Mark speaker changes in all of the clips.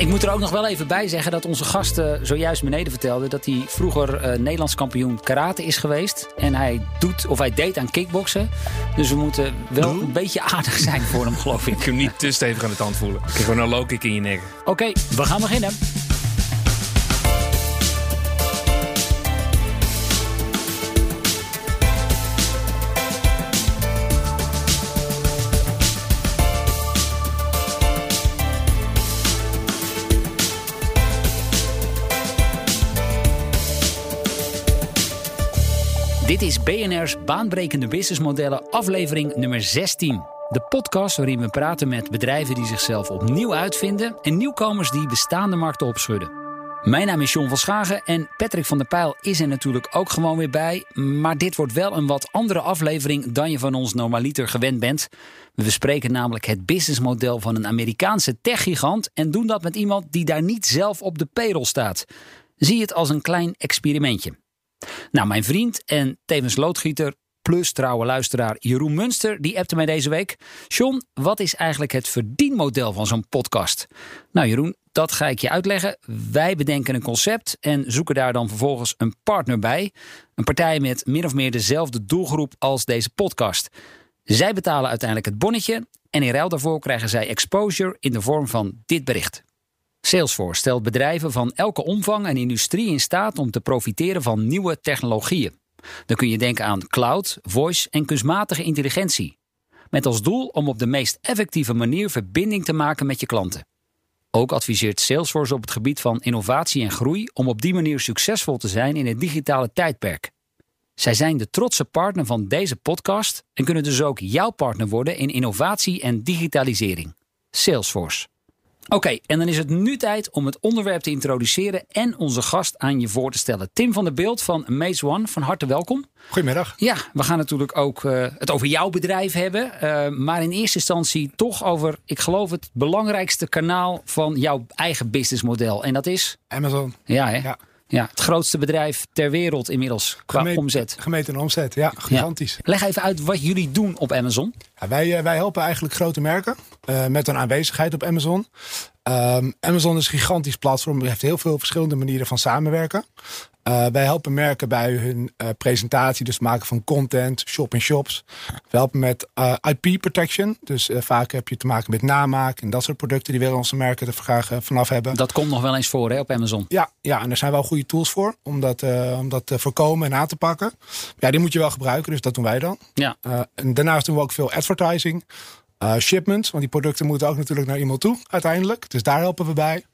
Speaker 1: Ik moet er ook nog wel even bij zeggen dat onze gast eh, zojuist beneden vertelde dat hij vroeger eh, Nederlands kampioen karate is geweest. En hij doet of hij deed aan kickboksen. Dus we moeten wel een beetje aardig zijn voor hem, geloof ik.
Speaker 2: Ik hem niet te stevig aan de tand voelen. Ik krijg gewoon een low kick in je nek.
Speaker 1: Oké, we gaan beginnen. Dit is BNR's Baanbrekende Businessmodellen, aflevering nummer 16. De podcast waarin we praten met bedrijven die zichzelf opnieuw uitvinden en nieuwkomers die bestaande markten opschudden. Mijn naam is John van Schagen en Patrick van der Pijl is er natuurlijk ook gewoon weer bij. Maar dit wordt wel een wat andere aflevering dan je van ons normaliter gewend bent. We bespreken namelijk het businessmodel van een Amerikaanse techgigant en doen dat met iemand die daar niet zelf op de payroll staat. Zie het als een klein experimentje. Nou, mijn vriend en tevens loodgieter plus trouwe luisteraar Jeroen Munster, die appte mij deze week. John, wat is eigenlijk het verdienmodel van zo'n podcast? Nou Jeroen, dat ga ik je uitleggen. Wij bedenken een concept en zoeken daar dan vervolgens een partner bij. Een partij met min of meer dezelfde doelgroep als deze podcast. Zij betalen uiteindelijk het bonnetje en in ruil daarvoor krijgen zij exposure in de vorm van dit bericht. Salesforce stelt bedrijven van elke omvang en industrie in staat om te profiteren van nieuwe technologieën. Dan kun je denken aan cloud, voice en kunstmatige intelligentie. Met als doel om op de meest effectieve manier verbinding te maken met je klanten. Ook adviseert Salesforce op het gebied van innovatie en groei om op die manier succesvol te zijn in het digitale tijdperk. Zij zijn de trotse partner van deze podcast en kunnen dus ook jouw partner worden in innovatie en digitalisering. Salesforce. Oké, en dan is het nu tijd om het onderwerp te introduceren en onze gast aan je voor te stellen. Tim van der Beeld van Maze One, van harte welkom.
Speaker 3: Goedemiddag.
Speaker 1: Ja, we gaan natuurlijk ook uh, het over jouw bedrijf hebben. Uh, maar in eerste instantie toch over, ik geloof, het belangrijkste kanaal van jouw eigen businessmodel. En dat is?
Speaker 3: Amazon.
Speaker 1: Ja, hè? Ja. Ja, het grootste bedrijf ter wereld inmiddels qua omzet.
Speaker 3: Gemeten omzet, ja, gigantisch.
Speaker 1: Ja. Leg even uit wat jullie doen op Amazon.
Speaker 3: Ja, wij, uh, wij helpen eigenlijk grote merken uh, met een aanwezigheid op Amazon. Um, Amazon is een gigantisch platform. Heeft heel veel verschillende manieren van samenwerken. Uh, wij helpen merken bij hun uh, presentatie, dus maken van content, shop-in-shops. We helpen met uh, IP protection. Dus vaak heb je te maken met namaak en dat soort producten. Die willen onze merken er graag vanaf hebben.
Speaker 1: Dat komt nog wel eens voor hè, op Amazon.
Speaker 3: Ja, ja, en daar zijn wel goede tools voor om dat, om dat te voorkomen en aan te pakken. Ja, die moet je wel gebruiken, dus dat doen wij dan.
Speaker 1: Ja.
Speaker 3: en daarnaast doen we ook veel advertising. Uh, shipments, want die producten moeten ook natuurlijk naar iemand toe uiteindelijk. Dus daar helpen we bij.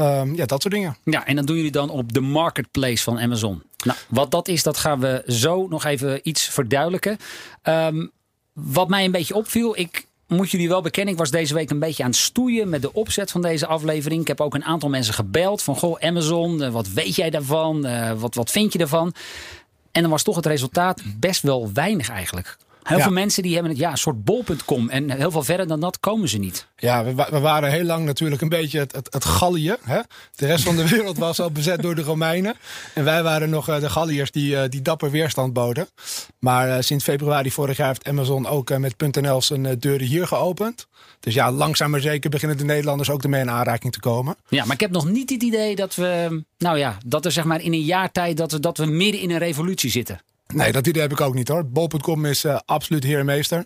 Speaker 3: Um, ja, dat soort dingen.
Speaker 1: Ja, en dat doen jullie dan op de marketplace van Amazon. Nou, wat dat is, dat gaan we zo nog even iets verduidelijken. Um, wat mij een beetje opviel, ik moet jullie wel bekennen, ik was deze week een beetje aan het stoeien met de opzet van deze aflevering. Ik heb ook een aantal mensen gebeld van, goh, Amazon, wat weet jij daarvan? Uh, wat, wat vind je ervan? En dan was toch het resultaat best wel weinig eigenlijk. Heel ja. veel mensen die hebben het ja, een soort bol.com. En heel veel verder dan dat komen ze niet.
Speaker 3: Ja, we, we waren heel lang natuurlijk een beetje het, het, het Gallië. Hè? De rest van de wereld was al bezet door de Romeinen. En wij waren nog de Galliërs die, uh, die dapper weerstand boden. Maar uh, sinds februari vorig jaar heeft Amazon ook met .nl zijn deuren hier geopend. Dus ja, langzaam maar zeker beginnen de Nederlanders ook ermee in aanraking te komen.
Speaker 1: Ja, maar ik heb nog niet het idee dat we, nou ja, dat er zeg maar in een jaar tijd dat we, dat we midden in een revolutie zitten.
Speaker 3: Nee, dat idee heb ik ook niet hoor. Bol.com is uh, absoluut heer en meester.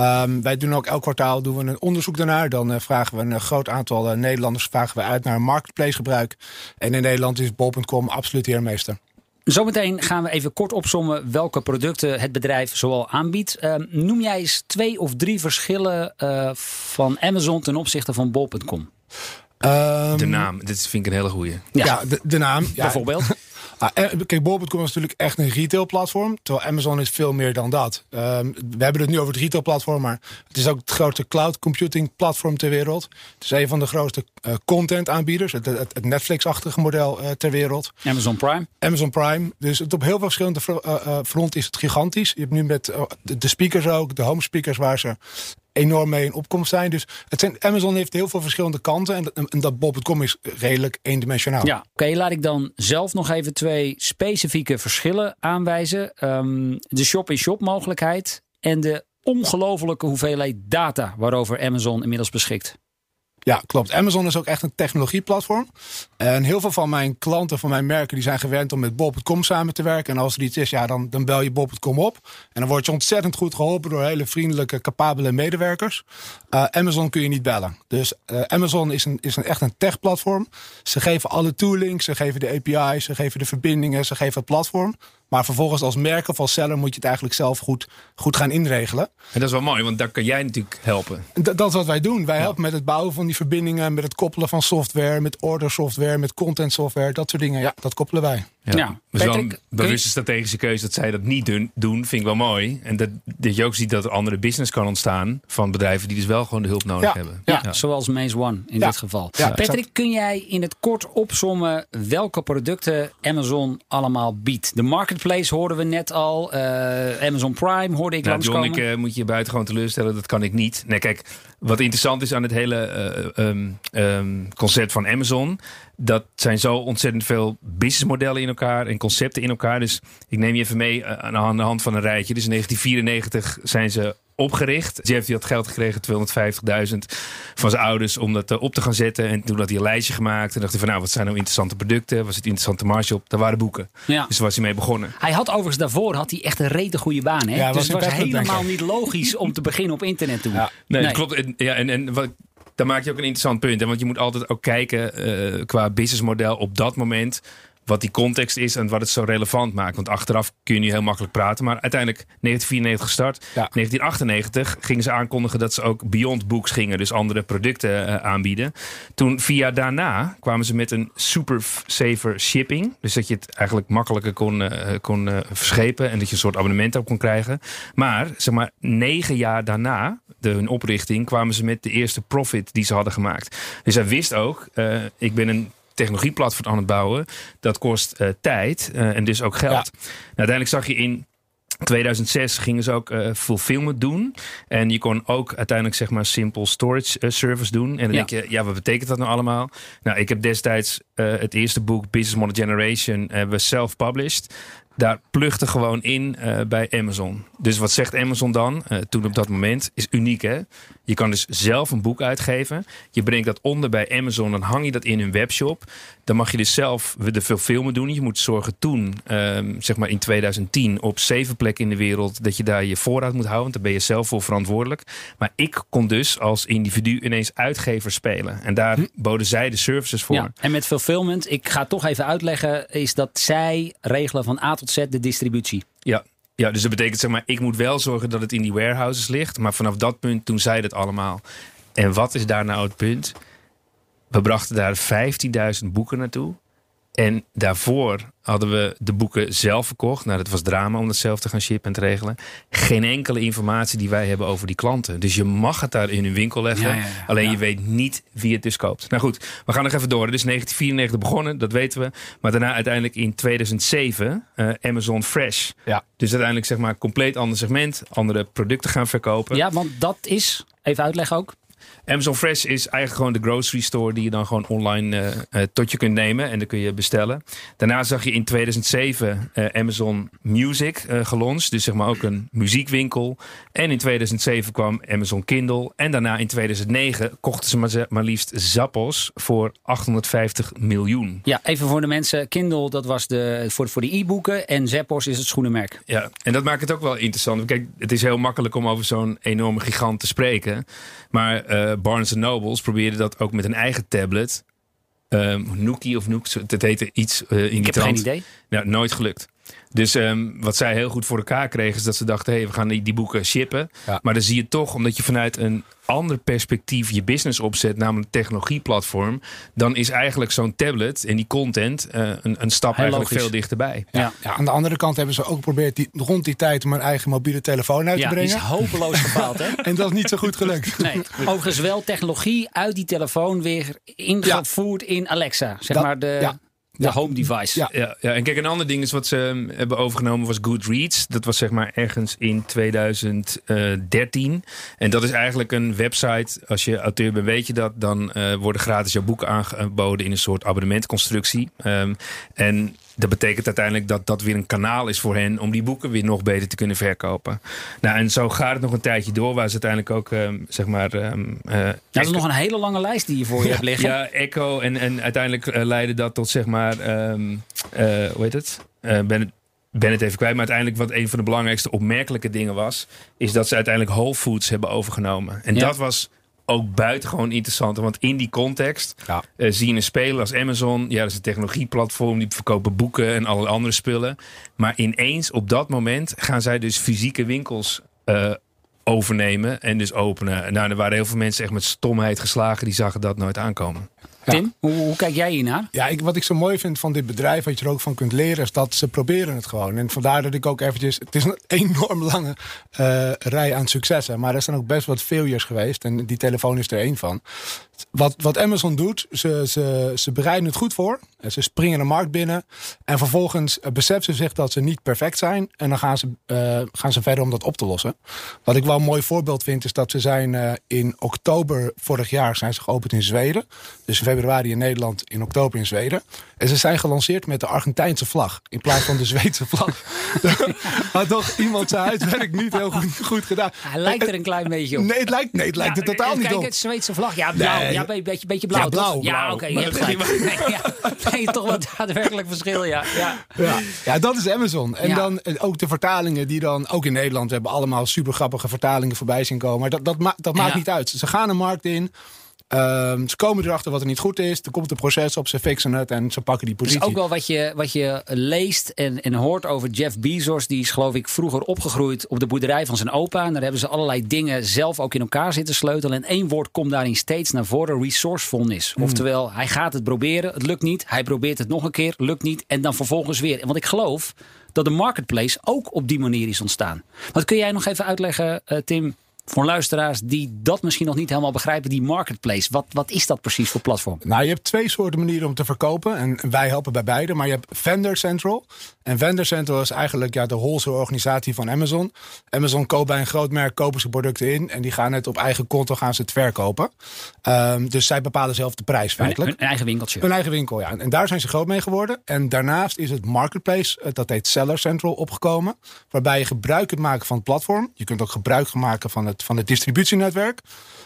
Speaker 3: Um, wij doen ook elk kwartaal doen we een onderzoek daarnaar. Dan uh, vragen we een groot aantal uh, Nederlanders vragen we uit naar marketplace gebruik. En in Nederland is Bol.com absoluut heer en meester.
Speaker 1: Zometeen gaan we even kort opsommen welke producten het bedrijf zoal aanbiedt. Uh, noem jij eens twee of drie verschillen uh, van Amazon ten opzichte van bol.com?
Speaker 2: Um, de naam, dit vind ik een hele goeie.
Speaker 3: Ja, ja de, de, naam. Ja.
Speaker 1: Bijvoorbeeld?
Speaker 3: Ah, kijk, Bol.com is natuurlijk echt een retailplatform. Terwijl Amazon is veel meer dan dat. Um, we hebben het nu over het retailplatform, maar het is ook het grootste cloud computing platform ter wereld. Het is een van de grootste uh, content aanbieders. Het, het, het Netflix-achtige model uh, ter wereld.
Speaker 1: Amazon Prime.
Speaker 3: Amazon Prime. Dus het op heel veel verschillende fronten is het gigantisch. Je hebt nu met de, de speakers ook, de home speakers waar ze enorm mee in opkomst zijn. Dus het zijn, Amazon heeft heel veel verschillende kanten. En, en dat Bob.com is redelijk eendimensionaal.
Speaker 1: Ja, oké. Laat ik dan zelf nog even twee specifieke verschillen aanwijzen. Um, de shop-in-shop mogelijkheid en de ongelofelijke hoeveelheid data waarover Amazon inmiddels beschikt.
Speaker 3: Ja, klopt. Amazon is ook echt een technologieplatform. En heel veel van mijn klanten, van mijn merken, die zijn gewend om met Bob.com samen te werken. En als er iets is, ja, dan, dan bel je Bob.com op. En dan word je ontzettend goed geholpen door hele vriendelijke, capabele medewerkers. Uh, Amazon kun je niet bellen. Dus uh, Amazon is, een, is een, echt een tech-platform. Ze geven alle toolings, ze geven de API's, ze geven de verbindingen, ze geven het platform. Maar vervolgens als merk of als seller moet je het eigenlijk zelf goed, goed gaan inregelen.
Speaker 2: En dat is wel mooi, want daar kan jij natuurlijk helpen.
Speaker 3: dat is wat wij doen. Wij helpen met het bouwen van die verbindingen, met het koppelen van software, met order software, met content software, dat soort dingen. Ja, dat koppelen wij.
Speaker 2: Ja, ja. Dus een bewuste strategische keuze dat zij dat niet doen, doen, vind ik wel mooi. En dat, dat je ook ziet dat er andere business kan ontstaan van bedrijven die dus wel gewoon de hulp nodig hebben.
Speaker 1: Ja, ja. zoals Maze One in dit geval. Patrick, kun jij in het kort opsommen welke producten Amazon allemaal biedt? De marketplace hoorden we net al. Uh, Amazon Prime hoorde ik nou, langskomen.
Speaker 2: John, ik uh, moet je buiten gewoon teleurstellen. Dat kan ik niet. Nee, kijk, wat interessant is aan het hele uh, um, um, concept van Amazon dat zijn zo ontzettend veel businessmodellen in elkaar en concepten in elkaar. Dus ik neem je even mee eh, aan de hand van een rijtje. Dus in 1994 zijn ze opgericht. Jeff die had geld gekregen, 250.000 van zijn ouders om dat eh, op te gaan zetten. En toen had hij een lijstje gemaakt en dacht hij van nou, wat zijn nou interessante producten? Was het interessante marge op? Daar waren boeken. Ja. Dus daar was hij mee begonnen.
Speaker 1: Hij had overigens daarvoor had hij echt een rete goede baan. Hè? Ja, dus het was helemaal niet logisch om te beginnen op internet toen. Ja.
Speaker 2: Nee, nee. klopt. Ja, en, en wat, daar maak je ook een interessant punt. Hè? Want je moet altijd ook kijken uh, qua businessmodel op dat moment wat die context is en wat het zo relevant maakt. Want achteraf kun je nu heel makkelijk praten. Maar uiteindelijk 1994 gestart. Ja. 1998 gingen ze aankondigen dat ze ook Beyond Books gingen. Dus andere producten uh, aanbieden. Toen vier jaar daarna kwamen ze met een super saver shipping. Dus dat je het eigenlijk makkelijker kon, uh, kon uh, verschepen. En dat je een soort abonnement op kon krijgen. Maar zeg maar negen jaar daarna, de, hun oprichting, kwamen ze met de eerste profit die ze hadden gemaakt. Dus hij wist ook, ik ben een technologieplatform aan het bouwen. Dat kost uh, tijd uh, en dus ook geld. Nou, uiteindelijk zag je in 2006 gingen ze ook uh, fulfillment doen. En je kon ook uiteindelijk zeg maar simple storage uh, service doen. En dan ja. denk je, ja, wat betekent dat nou allemaal? Nou, ik heb destijds uh, het eerste boek Business Model Generation hebben we self-published daar plugde gewoon in bij Amazon. Dus wat zegt Amazon dan? Toen op dat moment is uniek hè. Je kan dus zelf een boek uitgeven. Je brengt dat onder bij Amazon. Dan hang je dat in hun webshop. Dan mag je dus zelf de fulfillment doen. Je moet zorgen toen, um, zeg maar in 2010, op zeven plekken in de wereld, dat je daar je voorraad moet houden. Want daar ben je zelf voor verantwoordelijk. Maar ik kon dus als individu ineens uitgever spelen. En daar hm. boden zij de services voor. Ja,
Speaker 1: en met fulfillment, ik ga toch even uitleggen, is dat zij regelen van A tot Z de distributie.
Speaker 2: Ja, ja, dus dat betekent zeg maar, ik moet wel zorgen dat het in die warehouses ligt. Maar vanaf dat punt toen zij dat allemaal. En wat is daar nou het punt? We brachten daar 15.000 boeken naartoe. En daarvoor hadden we de boeken zelf verkocht. Nou, dat was drama om dat zelf te gaan shippen en te regelen. Geen enkele informatie die wij hebben over die klanten. Dus je mag het daar in hun winkel leggen. Ja, ja, ja. Alleen je weet niet wie het dus koopt. Nou goed, we gaan nog even door. Het is 1994 begonnen, dat weten we. Maar daarna uiteindelijk in 2007 uh, Amazon Fresh. Ja. Dus uiteindelijk zeg maar compleet ander segment. Andere producten gaan verkopen.
Speaker 1: Ja, want dat is, even uitleggen ook.
Speaker 2: Amazon Fresh is eigenlijk gewoon de grocery store die je dan gewoon online uh, uh, tot je kunt nemen en dan kun je bestellen. Daarna zag je in 2007 uh, Amazon Music gelonst, dus zeg maar ook een muziekwinkel. En in 2007 kwam Amazon Kindle en daarna in 2009 kochten ze maar, maar liefst Zappos voor 850 miljoen.
Speaker 1: Ja, even voor de mensen, Kindle dat was de, voor, voor de e-boeken en Zappos is het schoenenmerk.
Speaker 2: Ja, en dat maakt het ook wel interessant. Kijk, het is heel makkelijk om over zo'n enorme gigant te spreken, maar Barnes Nobles probeerde dat ook met een eigen tablet. Um, Nookie of Nook, het heette iets uh, in die
Speaker 1: Ik heb geen idee.
Speaker 2: Nou, nooit gelukt. Dus um, wat zij heel goed voor elkaar kregen, is dat ze dachten: hé, hey, we gaan die, die boeken shippen. Ja. Maar dan zie je toch, omdat je vanuit een ander perspectief je business opzet, namelijk een technologieplatform, dan is eigenlijk zo'n tablet en die content uh, een, een stap Heel eigenlijk logisch. veel dichterbij.
Speaker 3: Ja. ja. aan de andere kant hebben ze ook geprobeerd die, rond die tijd om een eigen mobiele telefoon uit
Speaker 1: ja,
Speaker 3: te brengen.
Speaker 1: Ja, is hopeloos gefaald, hè?
Speaker 3: en dat is niet zo goed gelukt.
Speaker 1: Nee. Overigens wel technologie uit die telefoon weer ingevoerd in Alexa. Zeg dat, maar de, de home device.
Speaker 2: Ja. Ja, ja, en kijk, een ander ding is wat ze um, hebben overgenomen was Goodreads. Dat was zeg maar ergens in 2013. En dat is eigenlijk een website. Als je auteur bent, weet je dat. Dan uh, worden gratis jouw boeken aangeboden in een soort abonnementconstructie. Um, en dat betekent uiteindelijk dat dat weer een kanaal is voor hen om die boeken weer nog beter te kunnen verkopen. Nou, en zo gaat het nog een tijdje door, waar ze uiteindelijk ook, ehm, zeg maar. ehm, eh,
Speaker 1: dat is nog een hele lange lijst die je voor je hebt liggen.
Speaker 2: ja, Echo. En, en uiteindelijk eh, leidde dat tot, zeg maar, ehm, eh, hoe heet het? Ben, het- ben het even kwijt. Maar uiteindelijk wat een van de belangrijkste opmerkelijke dingen was... is dat ze uiteindelijk Whole Foods hebben overgenomen. En
Speaker 1: Ja.
Speaker 2: dat was ook buitengewoon interessant. Want in die context
Speaker 3: Ja.
Speaker 2: eh, zie je een speler als Amazon. Ja, dat is een technologieplatform. Die verkopen boeken en alle andere spullen. Maar ineens op dat moment gaan zij dus fysieke winkels eh, overnemen en dus openen. Nou, er waren heel veel mensen echt met stomheid geslagen. Die zagen dat nooit aankomen.
Speaker 1: Tim, hoe, hoe kijk jij hiernaar?
Speaker 3: Ja, ik, wat ik zo mooi vind van dit bedrijf, wat je er ook van kunt leren, is dat ze proberen het gewoon. En vandaar dat ik ook eventjes. Het is een enorm lange eh, rij aan successen. Maar er zijn ook best wat failures geweest. En die telefoon is er één van. Wat, wat Amazon doet, ze, ze, ze bereiden het goed voor. En Ze springen de markt binnen. En vervolgens eh, beseffen ze zich dat ze niet perfect zijn. En dan gaan ze, eh, gaan ze verder om dat op te lossen. Wat ik wel een mooi voorbeeld vind, is dat ze zijn eh, in oktober vorig jaar zijn ze geopend in Zweden. Dus in februari in Nederland, in oktober in Zweden. En ze zijn gelanceerd met de Argentijnse vlag. In plaats van de Zweedse vlag. Had toch iemand zijn huiswerk niet heel goed, goed gedaan.
Speaker 1: Hij lijkt er een klein beetje op.
Speaker 3: Nee, het lijkt, nee, het lijkt
Speaker 1: Ja,
Speaker 3: er totaal
Speaker 1: eh,
Speaker 3: niet
Speaker 1: Kijk,
Speaker 3: op.
Speaker 1: het Zweedse vlag. Ja, blauw.
Speaker 3: Nee.
Speaker 1: Ja, een beetje, beetje blauw.
Speaker 3: Ja, blauw,
Speaker 1: toch? Ja,
Speaker 3: blauw.
Speaker 1: oké, je
Speaker 3: Maar
Speaker 1: hebt gelijk. Nee, ja, nee, toch wel daadwerkelijk verschil, ja. ja.
Speaker 3: Ja, ja, dat is Amazon. En
Speaker 1: Ja.
Speaker 3: dan eh, ook de vertalingen die dan, ook in Nederland, we hebben allemaal super grappige vertalingen voorbij zien komen. Maar dat, dat, ma- dat maakt
Speaker 1: Ja.
Speaker 3: niet uit. Ze gaan een markt in. Ehm, ze komen erachter wat er niet goed is. Er komt een proces op, ze fixen het en ze pakken die
Speaker 1: Dat
Speaker 3: positie.
Speaker 1: is ook wel wat je, wat je leest en, en hoort over Jeff Bezos. Die is geloof ik vroeger opgegroeid op de boerderij van zijn opa. En daar hebben ze allerlei dingen zelf ook in elkaar zitten sleutelen. En één woord komt daarin steeds naar voren. Resourcefulness.
Speaker 3: Hmm.
Speaker 1: Oftewel, hij gaat het proberen. Het lukt niet. Hij probeert het nog een keer. Lukt niet. En dan vervolgens weer. Want ik geloof dat de marketplace ook op die manier is ontstaan. Wat kun jij nog even uitleggen, eh, Tim... Voor luisteraars die dat misschien nog niet helemaal begrijpen, die marketplace. Wat, wat is dat precies voor platform?
Speaker 3: Nou, je hebt twee soorten manieren om te verkopen. En wij helpen bij beide. Maar je hebt Vendor Central. En Vendor Central is eigenlijk ja, de wholesale organisatie van Amazon. Amazon koopt bij een groot merk, kopen ze producten in. En die gaan het op eigen konto gaan ze het verkopen. Ehm, dus zij bepalen zelf de prijs feitelijk.
Speaker 1: hun eigen winkeltje.
Speaker 3: Een eigen winkel, ja. En daar zijn ze groot mee geworden. En daarnaast is het Marketplace, eh, dat heet Seller Central, opgekomen. Waarbij je gebruik kunt maken van het platform. Je kunt ook gebruik maken van het, van het distributienetwerk.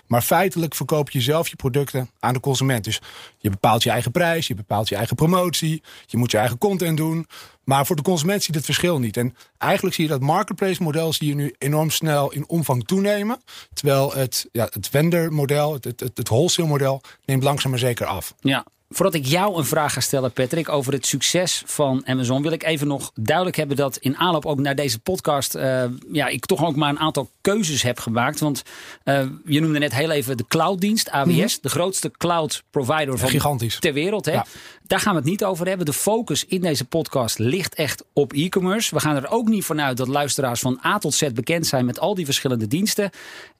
Speaker 3: Maar feitelijk verkoop je zelf je producten aan de consument. Dus je bepaalt je eigen prijs, je bepaalt je eigen promotie. Je moet je eigen content doen. Maar voor de consument ziet het verschil niet. En eigenlijk zie je dat marketplace model zie je nu enorm snel in omvang toenemen. Terwijl het, ja, het vendor model, het, het, het wholesale model, neemt langzaam maar zeker af.
Speaker 1: Ja. Voordat ik jou een vraag ga stellen, Patrick, over het succes van Amazon, wil ik even nog duidelijk hebben dat in aanloop ook naar deze podcast, eh, ja, ik toch ook maar een aantal keuzes heb gemaakt. Want eh, je noemde net heel even de clouddienst, AWS, de grootste cloud provider van
Speaker 3: Gigantisch.
Speaker 1: ter wereld. Hè?
Speaker 3: Ja.
Speaker 1: Daar gaan we het niet over hebben. De focus in deze podcast ligt echt op e-commerce. We gaan er ook niet vanuit dat luisteraars van A tot Z bekend zijn met al die verschillende diensten.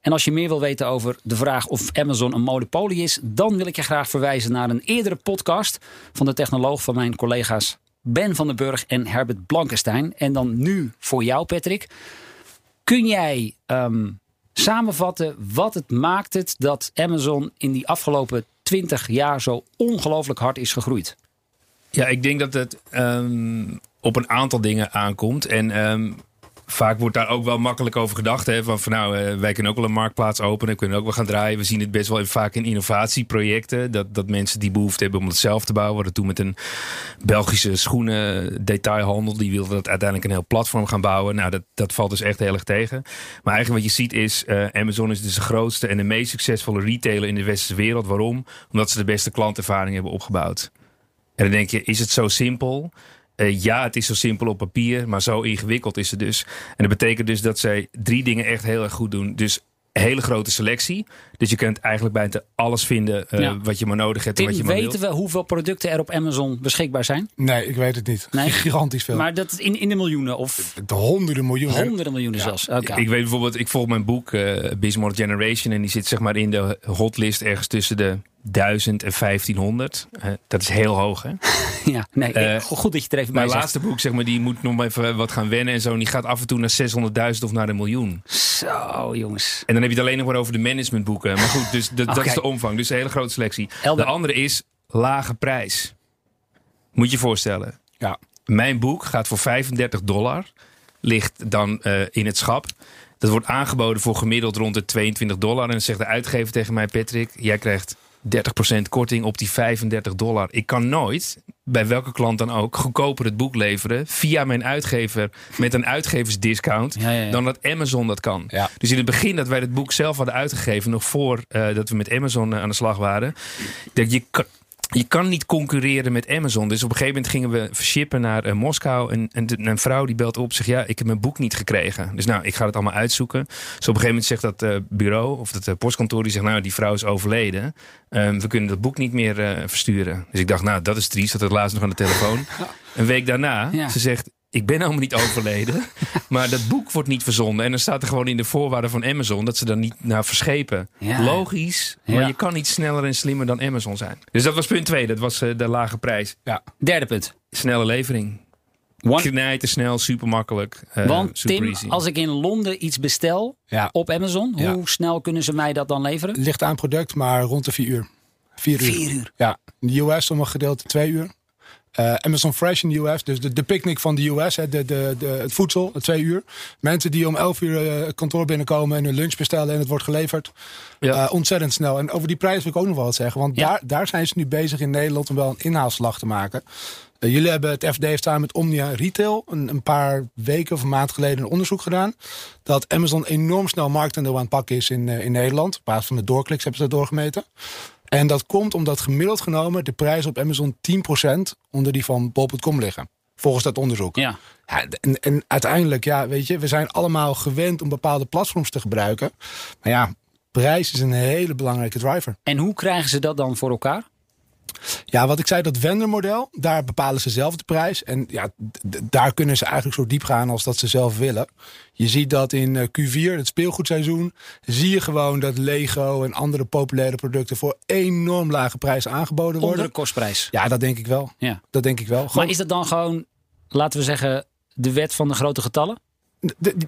Speaker 1: En als je meer wil weten over de vraag of Amazon een monopolie is, dan wil ik je graag verwijzen naar een eerdere podcast van de technoloog van mijn collega's Ben van den Burg en Herbert Blankenstein. En dan nu voor jou, Patrick. Kun jij ehm, samenvatten wat het maakt het dat Amazon in die afgelopen 20 jaar zo ongelooflijk hard is gegroeid?
Speaker 2: Ja, ik denk dat het ehm, op een aantal dingen aankomt. En ehm, vaak wordt daar ook wel makkelijk over gedacht. Hè, van, van nou, eh, wij kunnen ook wel een marktplaats openen. Kunnen ook wel gaan draaien. We zien het best wel vaak in innovatieprojecten. Dat, dat mensen die behoefte hebben om het zelf te bouwen. We toen met een Belgische schoenen detailhandel. Die wilde dat uiteindelijk een heel platform gaan bouwen. Nou, dat, dat valt dus echt heel erg tegen. Maar eigenlijk wat je ziet is, eh, Amazon is dus de grootste en de meest succesvolle retailer in de westerse wereld. Waarom? Omdat ze de beste klantervaring hebben opgebouwd. En dan denk je, is het zo simpel? Eh, ja, het is zo simpel op papier, maar zo ingewikkeld is het dus. En dat betekent dus dat zij drie dingen echt heel erg goed doen. Dus hele grote selectie. Dus je kunt eigenlijk bijna alles vinden eh,
Speaker 1: Ja.
Speaker 2: wat je maar nodig hebt en wat je
Speaker 1: Tim,
Speaker 2: maar
Speaker 1: weten
Speaker 2: wilt.
Speaker 1: we hoeveel producten er op Amazon beschikbaar zijn?
Speaker 3: Nee, ik weet het niet.
Speaker 1: Nee?
Speaker 3: Gigantisch veel.
Speaker 1: Maar dat in, in de miljoenen of
Speaker 3: de honderden miljoenen.
Speaker 1: honderden miljoenen zelfs. Oké.
Speaker 2: Ik weet bijvoorbeeld, ik volg mijn boek eh Bismarck Generation en die zit zeg maar in de hotlist ergens tussen de 1000 en 1500. Eh, dat is heel hoog, hè?
Speaker 1: Ja, nee,
Speaker 2: Eh,
Speaker 1: goed dat je er even bij
Speaker 2: Mijn laatste boek, zeg maar, die moet nog even wat gaan wennen en zo. En die gaat af en toe naar 600.000 of naar een miljoen.
Speaker 1: Zo, jongens.
Speaker 2: En dan heb je het alleen nog maar over de managementboeken. Maar goed, dus dat, is de omvang. Dus een hele grote selectie.
Speaker 1: Helder.
Speaker 2: De andere is lage prijs. Moet je je voorstellen.
Speaker 3: Ja.
Speaker 2: Mijn boek gaat voor 35 dollar. Ligt dan eh, in het schap. Dat wordt aangeboden voor gemiddeld rond de 22 dollar. En dan zegt de uitgever tegen mij, Patrick, jij krijgt 30% korting op die 35 dollar. Ik kan nooit, bij welke klant dan ook, goedkoper het boek leveren via mijn uitgever met een uitgeversdiscount
Speaker 1: Ja, ja, ja.
Speaker 2: dan dat Amazon dat kan.
Speaker 3: Ja.
Speaker 2: Dus in het begin dat wij het boek zelf hadden uitgegeven, nog voor eh, dat we met Amazon eh, aan de slag waren, dat je kan, je kan niet concurreren met Amazon. Dus op een gegeven moment gingen we shippen naar eh, Moskou. En, en de- een vrouw die belt op zegt: Ja, ik heb mijn boek niet gekregen. Dus nou, ik ga het allemaal uitzoeken. Dus op een gegeven moment zegt dat eh, bureau of dat eh, postkantoor: die zegt: Nou, die vrouw is overleden. Ehm, we kunnen dat boek niet meer versturen. Dus ik dacht: Nou, dat is triest. Dat het laatst nog aan de telefoon. Een week daarna,
Speaker 1: Ja.
Speaker 2: ze zegt. Ik ben helemaal niet overleden. maar dat boek wordt niet verzonden. En dan staat er gewoon in de voorwaarden van Amazon dat ze dan niet naar verschepen.
Speaker 1: Ja.
Speaker 2: Logisch. Maar
Speaker 1: Ja.
Speaker 2: je kan niet sneller en slimmer dan Amazon zijn. Dus dat was punt 2. Dat was eh, de lage prijs.
Speaker 1: Derde punt.
Speaker 2: Snelle levering.
Speaker 1: One.
Speaker 2: Knijten snel, super makkelijk. eh,
Speaker 1: Want
Speaker 2: super
Speaker 1: Tim,
Speaker 2: easy.
Speaker 1: als ik in Londen iets bestel
Speaker 3: Ja.
Speaker 1: op Amazon,
Speaker 3: Ja.
Speaker 1: hoe snel kunnen ze mij dat dan leveren?
Speaker 3: Ligt aan product, maar rond de vier uur. Vier uur.
Speaker 1: Vier uur.
Speaker 3: Ja, in de US sommige gedeelte twee uur. Eh, Amazon Fresh in de US, dus de, de picknick van de US, hè, de, de, de, het voedsel, twee uur. Mensen die om elf uur eh, het kantoor binnenkomen en hun lunch bestellen en het wordt geleverd.
Speaker 2: Ja.
Speaker 3: Eh, ontzettend snel. En over die prijs wil ik ook nog wel wat zeggen, want
Speaker 1: Ja.
Speaker 3: daar, daar zijn ze nu bezig in Nederland om wel een inhaalslag te maken. Eh, jullie hebben het FD heeft samen met Omnia Retail een, een paar weken of een maand geleden een onderzoek gedaan. Dat Amazon enorm snel marktaandeel aan het pakken is in, eh, in Nederland. Op basis van de doorkliks hebben ze dat doorgemeten. En dat komt omdat gemiddeld genomen de prijzen op Amazon 10% onder die van bol.com liggen. Volgens dat onderzoek.
Speaker 1: Ja.
Speaker 3: Ja, en, en uiteindelijk, ja, weet je, we zijn allemaal gewend om bepaalde platforms te gebruiken. Maar ja, prijs is een hele belangrijke driver.
Speaker 1: En hoe krijgen ze dat dan voor elkaar?
Speaker 3: Ja, wat ik zei, dat vendormodel, daar bepalen ze zelf de prijs. En ja, daar kunnen ze eigenlijk zo diep gaan als dat ze zelf willen. Je ziet dat in eh, Q4, het speelgoedseizoen, zie je gewoon dat Lego en andere populaire producten voor enorm lage prijzen aangeboden
Speaker 1: Onder
Speaker 3: worden.
Speaker 1: de kostprijs.
Speaker 3: Ja, dat denk ik wel.
Speaker 1: Ja.
Speaker 3: Dat denk ik wel.
Speaker 1: Maar is dat dan gewoon, laten we zeggen, de wet van de grote getallen?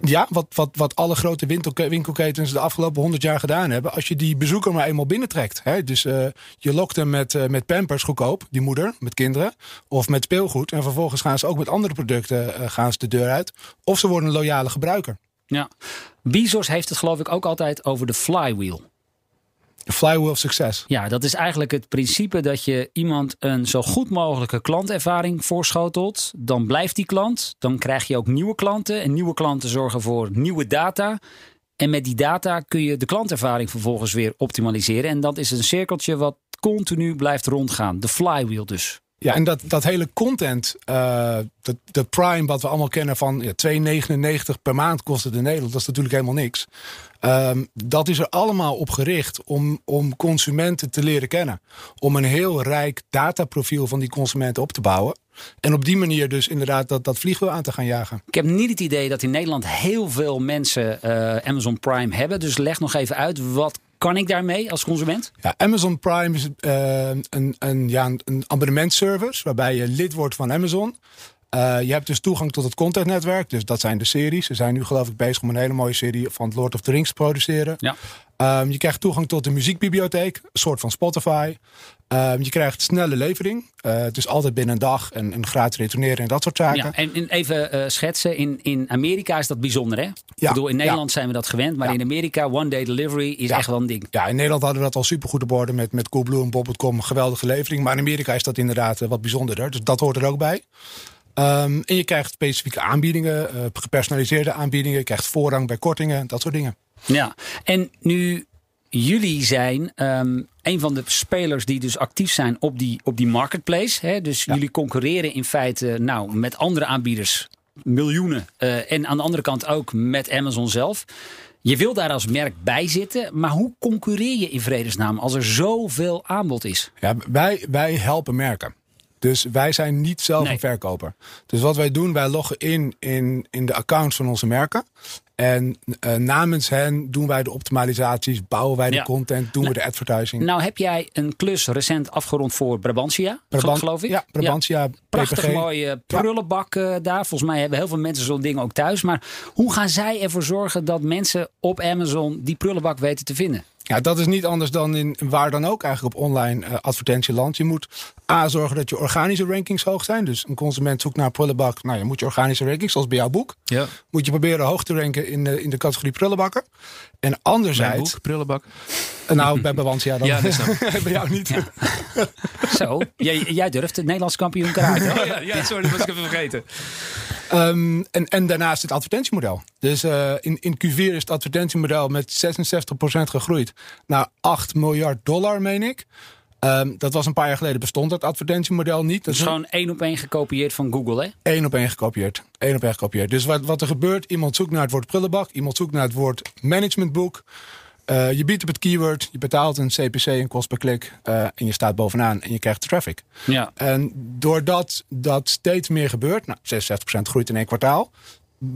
Speaker 3: Ja, wat, wat, wat alle grote winkelke- winkelketens de afgelopen 100 jaar gedaan hebben. Als je die bezoeker maar eenmaal binnentrekt. Hè, dus eh, je lokt hem met, eh, met pampers goedkoop, die moeder, met kinderen. Of met speelgoed. En vervolgens gaan ze ook met andere producten eh, gaan ze de deur uit. Of ze worden een loyale gebruiker.
Speaker 1: Ja. Bezos heeft het geloof ik ook altijd over de flywheel.
Speaker 3: Flywheel of succes.
Speaker 1: Ja, dat is eigenlijk het principe dat je iemand een zo goed mogelijke klantervaring voorschotelt. Dan blijft die klant. Dan krijg je ook nieuwe klanten. En nieuwe klanten zorgen voor nieuwe data. En met die data kun je de klantervaring vervolgens weer optimaliseren. En dat is een cirkeltje wat continu blijft rondgaan. De flywheel dus.
Speaker 3: Ja, en dat, dat hele content, eh, de, de Prime wat we allemaal kennen van ja, 2,99 per maand kost het in Nederland. Dat is natuurlijk helemaal niks. Ehm, dat is er allemaal op gericht om, om consumenten te leren kennen. Om een heel rijk dataprofiel van die consumenten op te bouwen. En op die manier dus inderdaad dat, dat vliegwiel aan te gaan jagen.
Speaker 1: Ik heb niet het idee dat in Nederland heel veel mensen eh, Amazon Prime hebben. Dus leg nog even uit, wat kan ik daarmee als consument?
Speaker 3: Ja, Amazon Prime is eh, een, een, ja, een- abonnementservice waarbij je lid wordt van Amazon. Eh, je hebt dus toegang tot het contentnetwerk. Dus dat zijn de series. Ze zijn nu geloof ik bezig om een hele mooie serie van Lord of the Rings te produceren.
Speaker 1: Ja.
Speaker 3: Ehm, je krijgt toegang tot de muziekbibliotheek. Een soort van Spotify. Ehm, je krijgt snelle levering. Eh, het is altijd binnen een dag. En, en gratis retourneren en dat soort zaken.
Speaker 1: Ja, en, en even eh, schetsen. In, in Amerika is dat bijzonder, hè? Ik bedoel, in
Speaker 3: ja.
Speaker 1: Nederland zijn we dat gewend. Maar in Amerika, one day delivery is echt wel een ding.
Speaker 3: Ja, in Nederland hadden we dat al supergoed op orde met, met Coolblue en Bob.com. Geweldige levering. Maar in Amerika is dat inderdaad eh, wat bijzonderder. Dus dat hoort er ook bij. Ehm, en je krijgt specifieke aanbiedingen, gepersonaliseerde aanbiedingen. Je krijgt voorrang bij kortingen, dat soort dingen.
Speaker 1: Ja, en nu jullie zijn ehm, een van de spelers die dus actief zijn op die, op die marketplace. Hè? Dus jullie concurreren in feite nou, met andere aanbieders, miljoenen. Eh, en aan de andere kant ook met Amazon zelf. Je wil daar als merk bij zitten, maar hoe concurreer je in vredesnaam als er zoveel aanbod is?
Speaker 3: Ja, wij, wij helpen merken. Dus wij zijn niet zelf
Speaker 1: Nee.
Speaker 3: een verkoper. Dus wat wij doen, wij loggen in in, in de accounts van onze merken. En eh, namens hen doen wij de optimalisaties, bouwen wij de
Speaker 1: Ja.
Speaker 3: content, doen we de advertising.
Speaker 1: Nou heb jij een klus recent afgerond voor Brabantia,
Speaker 3: Brabant-
Speaker 1: geloof ik.
Speaker 3: Ja, Brabantia,
Speaker 1: Prachtig
Speaker 3: PPG.
Speaker 1: mooie prullenbak eh, daar. Volgens mij hebben heel veel mensen zo'n ding ook thuis. Maar hoe gaan zij ervoor zorgen dat mensen op Amazon die prullenbak weten te vinden?
Speaker 3: Ja, dat is niet anders dan in waar dan ook eigenlijk op online uh, advertentieland. Je moet A, zorgen dat je organische rankings hoog zijn. Dus een consument zoekt naar prullenbak. Nou, je moet je organische rankings, zoals bij jouw boek.
Speaker 2: Ja.
Speaker 3: Moet je proberen hoog te ranken in de, in de categorie prullenbakken. En anderzijds...
Speaker 2: boek, prullenbak?
Speaker 3: Nou, bij Bawantia dan.
Speaker 2: Ja, dat
Speaker 3: bij jou niet. Ja.
Speaker 1: Zo, jij, jij durft het Nederlands kampioen karate.
Speaker 2: Oh, ja, ja, sorry, dat was ik even vergeten.
Speaker 3: Um, en, en daarnaast het advertentiemodel. Dus uh, in, in Q4 is het advertentiemodel met 66% gegroeid naar 8 miljard dollar, meen ik. Um, dat was een paar jaar geleden bestond dat advertentiemodel niet.
Speaker 1: Dat is gewoon één op één gekopieerd van Google, hè?
Speaker 3: Eén op één gekopieerd. Eén op één gekopieerd. Dus wat, wat er gebeurt, iemand zoekt naar het woord prullenbak, iemand zoekt naar het woord managementboek. Uh, je biedt op het keyword, je betaalt een CPC, een kost per klik, uh, en je staat bovenaan en je krijgt traffic.
Speaker 1: Ja.
Speaker 3: En doordat dat steeds meer gebeurt, nou, 66% groeit in één kwartaal,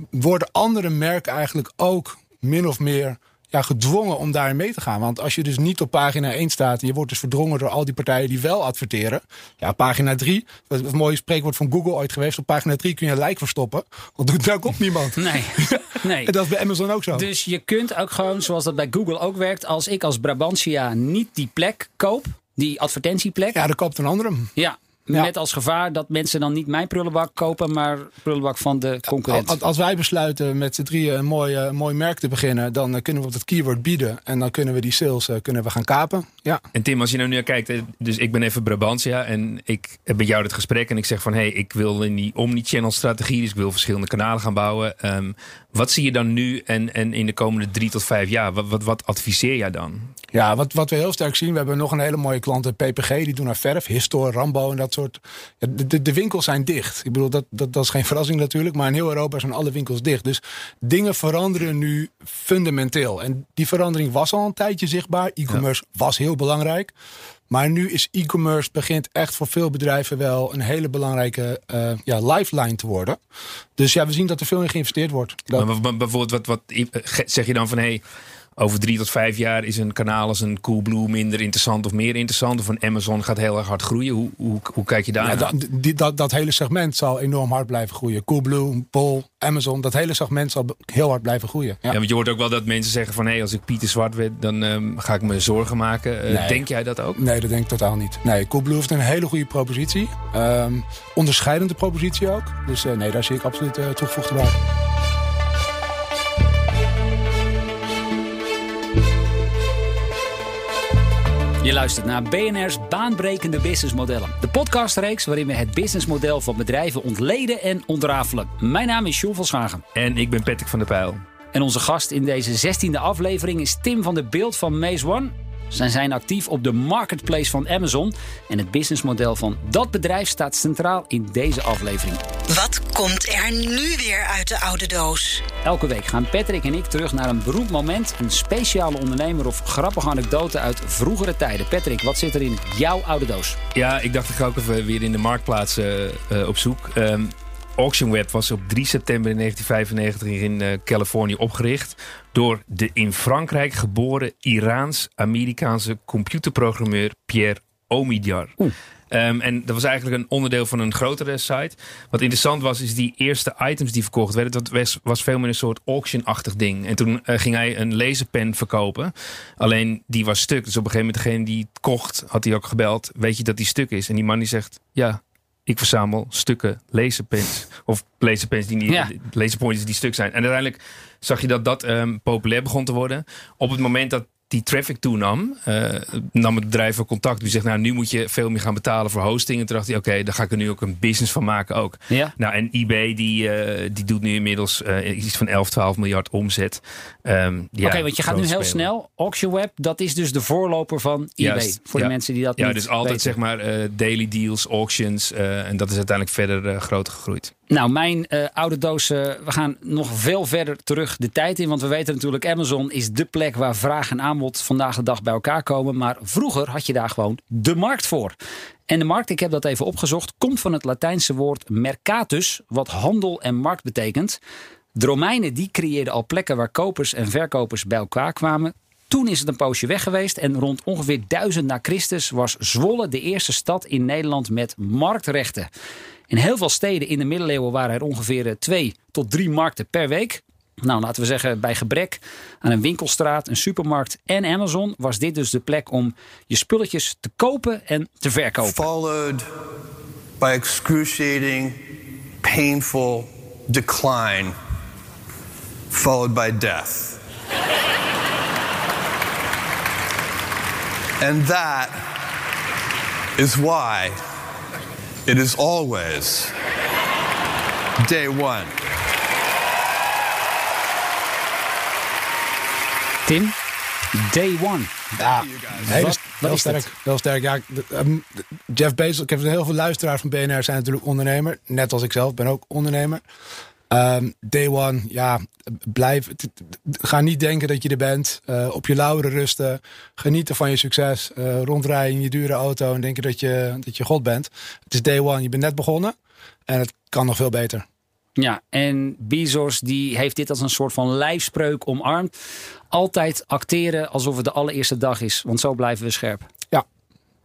Speaker 3: worden andere merken eigenlijk ook min of meer ja, gedwongen om daarin mee te gaan. Want als je dus niet op pagina 1 staat... en je wordt dus verdrongen door al die partijen die wel adverteren... ja, pagina 3, dat is een mooi spreekwoord van Google ooit geweest... op pagina 3 kun je een like verstoppen, want doet daar komt niemand.
Speaker 1: Nee, nee.
Speaker 3: en dat is bij Amazon ook zo.
Speaker 1: Dus je kunt ook gewoon, zoals dat bij Google ook werkt... als ik als Brabantia niet die plek koop... Die advertentieplek.
Speaker 3: Ja, dan koopt een andere.
Speaker 1: Ja, met als gevaar dat mensen dan niet mijn prullenbak kopen, maar prullenbak van de concurrent.
Speaker 3: Als wij besluiten met z'n drieën een mooi, uh, mooi merk te beginnen, dan uh, kunnen we op dat keyword bieden. En dan kunnen we die sales uh, kunnen we gaan kapen. Ja.
Speaker 2: En Tim, als je nou nu kijkt, dus ik ben even Brabantia en ik heb met jou het gesprek en ik zeg van hé, hey, ik wil in die omni-channel strategie, dus ik wil verschillende kanalen gaan bouwen. Um, wat zie je dan nu en, en in de komende drie tot vijf jaar? Wat, wat, wat adviseer jij dan?
Speaker 3: Ja, wat, wat we heel sterk zien, we hebben nog een hele mooie klant, PPG, die doen naar verf, Histor, Rambo en dat soort. Ja, de, de, winkels zijn dicht. Ik bedoel, dat, dat, dat is geen verrassing natuurlijk, maar in heel Europa zijn alle winkels dicht. Dus dingen veranderen nu fundamenteel. En die verandering was al een tijdje zichtbaar. E-commerce was heel belangrijk. Maar nu is e-commerce begint echt voor veel bedrijven wel een hele belangrijke uh, ja, lifeline te worden. Dus ja, we zien dat er veel in geïnvesteerd wordt.
Speaker 2: Dat... Maar bijvoorbeeld, wat, wat zeg je dan van hé, hey, over drie tot vijf jaar is een kanaal als een Coolblue minder interessant of meer interessant? Of een Amazon gaat heel erg hard groeien? Hoe, hoe, hoe kijk je daar
Speaker 3: ja, dat, die, dat, dat hele segment zal enorm hard blijven groeien. Coolblue, Bol, Amazon, dat hele segment zal heel hard blijven groeien.
Speaker 2: Ja, want je hoort ook wel dat mensen zeggen van... hé, hey, als ik Pieter Zwart werd, dan um, ga ik me zorgen maken. Uh, Denk jij dat ook?
Speaker 3: Nee, dat denk ik totaal niet. Nee, Coolblue heeft een hele goede propositie. Um, onderscheidende propositie ook. Dus uh, nee, daar zie ik absoluut uh, toegevoegde waarde.
Speaker 1: Je luistert naar BNR's Baanbrekende Businessmodellen. De podcastreeks waarin we het businessmodel van bedrijven ontleden en ontrafelen. Mijn naam is Jules van Schagen.
Speaker 2: En ik ben Patrick van der Pijl.
Speaker 1: En onze gast in deze 16e aflevering is Tim van der Beeld van Maze One. Zij zijn actief op de marketplace van Amazon. En het businessmodel van dat bedrijf staat centraal in deze aflevering.
Speaker 4: Wat komt er nu weer uit de oude doos?
Speaker 1: Elke week gaan Patrick en ik terug naar een beroemd moment, een speciale ondernemer of grappige anekdote uit vroegere tijden. Patrick, wat zit er in jouw oude doos?
Speaker 2: Ja, ik dacht ik ga ook even weer in de marktplaats uh, uh, op zoek. Um, Auction Web was op 3 september 1995 in uh, Californië opgericht door de in Frankrijk geboren Iraans-Amerikaanse computerprogrammeur Pierre Omidyar. Um, en dat was eigenlijk een onderdeel van een grotere site. Wat interessant was, is die eerste items die verkocht werden. Dat was, was veel meer een soort auction-achtig ding. En toen uh, ging hij een laserpen verkopen. Alleen die was stuk. Dus op een gegeven moment degene die het kocht, had hij ook gebeld. Weet je dat die stuk is? En die man die zegt, ja, ik verzamel stukken laserpens. Of laserpens die niet, ja. laserpointers die stuk zijn. En uiteindelijk zag je dat dat um, populair begon te worden. Op het moment dat die traffic toenam, uh, nam het bedrijf ook contact. Die zegt, nou, nu moet je veel meer gaan betalen voor hosting. En toen dacht hij, oké, okay, daar ga ik er nu ook een business van maken ook.
Speaker 1: Ja.
Speaker 2: Nou, en eBay, die, uh, die doet nu inmiddels uh, iets van 11, 12 miljard omzet. Um,
Speaker 1: ja, oké, okay, want je gaat nu heel spelen. snel. AuctionWeb, dat is dus de voorloper van eBay. Juist, voor
Speaker 2: ja.
Speaker 1: de mensen die dat
Speaker 2: ja,
Speaker 1: niet
Speaker 2: dus altijd
Speaker 1: weten.
Speaker 2: zeg maar daily deals, auctions. en dat is uiteindelijk verder groter gegroeid.
Speaker 1: Nou, mijn uh, oude doos, uh, we gaan nog veel verder terug de tijd in. Want we weten natuurlijk, Amazon is de plek waar vraag en aanbod vandaag de dag bij elkaar komen. Maar vroeger had je daar gewoon de markt voor. En de markt, ik heb dat even opgezocht, komt van het Latijnse woord mercatus, wat handel en markt betekent. De Romeinen die creëerden al plekken waar kopers en verkopers bij elkaar kwamen. Toen is het een poosje weg geweest en rond ongeveer 1000 na Christus was Zwolle de eerste stad in Nederland met marktrechten. In heel veel steden in de middeleeuwen waren er ongeveer twee tot drie markten per week. Nou, laten we zeggen, bij gebrek aan een winkelstraat, een supermarkt en Amazon was dit dus de plek om je spulletjes te kopen en te verkopen.
Speaker 5: Followed by excruciating, painful decline, followed by death. and that is why it is always day one.
Speaker 1: Tim, day one.
Speaker 3: Ja, heel,
Speaker 1: Wat-
Speaker 3: sterk. Heel sterk. Ja, ehm, Jeff Bezos, ik heb heel veel luisteraars van BNR zijn natuurlijk ondernemer. Net als ik zelf ben ook ondernemer. Ehm, day one, ja, blijf. Ga niet denken dat je er bent. Eh, op je lauweren rusten. Genieten van je succes. eh, rondrijden in je dure auto en denken dat je, dat je God bent. Het is day one. Je bent net begonnen. En het kan nog veel beter.
Speaker 1: Ja, en Bezos die heeft dit als een soort van lijfspreuk omarmd. Altijd acteren alsof het de allereerste dag is, want zo blijven we scherp.
Speaker 3: Ja.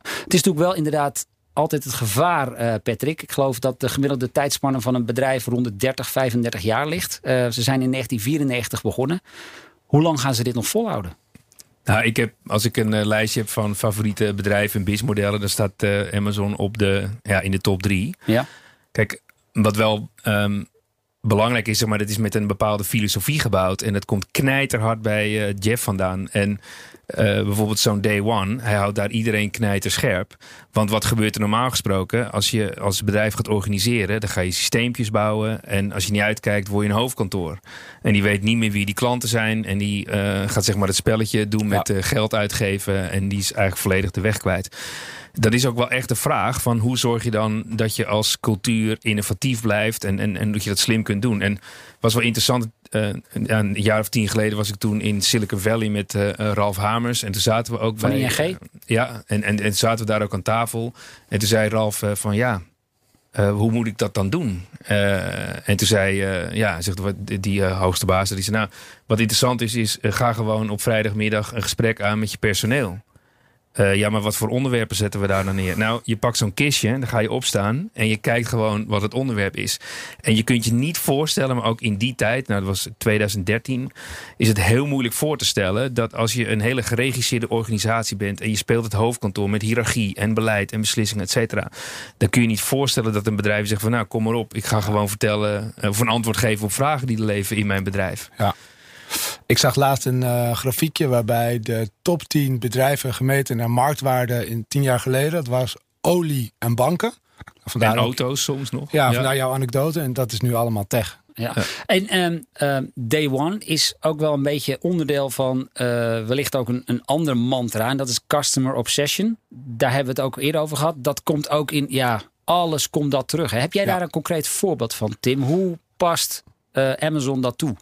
Speaker 1: Het is natuurlijk wel inderdaad altijd het gevaar, eh, Patrick. Ik geloof dat de gemiddelde tijdspanne van een bedrijf rond de 30, 35 jaar ligt. Eh, ze zijn in 1994 begonnen. Hoe lang gaan ze dit nog volhouden?
Speaker 2: Nou, ik heb, als ik een eh, lijstje heb van favoriete bedrijven en businessmodellen, dan staat Amazon op de, ja, in de top drie.
Speaker 1: Ja,
Speaker 2: Kijk, wat wel ehm, belangrijk is, zeg maar, dat is met een bepaalde filosofie gebouwd. En dat komt knijterhard bij eh, Jeff vandaan. En eh, bijvoorbeeld zo'n day one, hij houdt daar iedereen knijter scherp. Want wat gebeurt er normaal gesproken? Als je als bedrijf gaat organiseren, dan ga je systeempjes bouwen. En als je niet uitkijkt, word je een hoofdkantoor. En die weet niet meer wie die klanten zijn. En die eh, gaat zeg maar het spelletje doen met geld uitgeven. En die is eigenlijk volledig de weg kwijt. Dat is ook wel echt de vraag van hoe zorg je dan dat je als cultuur innovatief blijft en, en, en dat je dat slim kunt doen. En was wel interessant, eh, een jaar of tien geleden was ik toen in Silicon Valley met eh, eh, Ralf Hamers. En toen zaten we ook
Speaker 1: Van
Speaker 2: bij...
Speaker 1: ING?
Speaker 2: ja, en, en, en zaten we daar ook aan tafel. En toen zei Ralf van ja, hoe moet ik dat dan doen? En toen zei, eh, ja, zegt die, hoogste baas, die zei nou, wat interessant is, is ga gewoon op vrijdagmiddag een gesprek aan met je personeel. Eh, ja, maar wat voor onderwerpen zetten we daar dan neer? Nou, je pakt zo'n kistje, dan ga je opstaan en je kijkt gewoon wat het onderwerp is. En je kunt je niet voorstellen, maar ook in die tijd, nou dat was 2013, is het heel moeilijk voor te stellen dat als je een hele geregisseerde organisatie bent en je speelt het hoofdkantoor met hiërarchie en beleid en beslissingen, et cetera, dan kun je niet voorstellen dat een bedrijf zegt van nou kom maar op, ik ga gewoon vertellen eh, of een antwoord geven op vragen die er leven in mijn bedrijf.
Speaker 3: Ik zag laatst een eh, grafiekje waarbij de top 10 bedrijven gemeten naar marktwaarde in 10 jaar geleden. Dat was olie en banken. Vandaar
Speaker 2: en auto's soms nog.
Speaker 3: Ja, vandaar jouw anekdote. En dat is nu allemaal tech.
Speaker 1: Ja. En ehm, ehm, Day One is ook wel een beetje onderdeel van eh, wellicht ook een, een ander mantra. En dat is Customer Obsession. Daar hebben we het ook eerder over gehad. Dat komt ook in, ja, alles komt dat terug. Hè. Heb jij
Speaker 3: Ja.
Speaker 1: daar een concreet voorbeeld van, Tim? Hoe past eh, Amazon dat toe?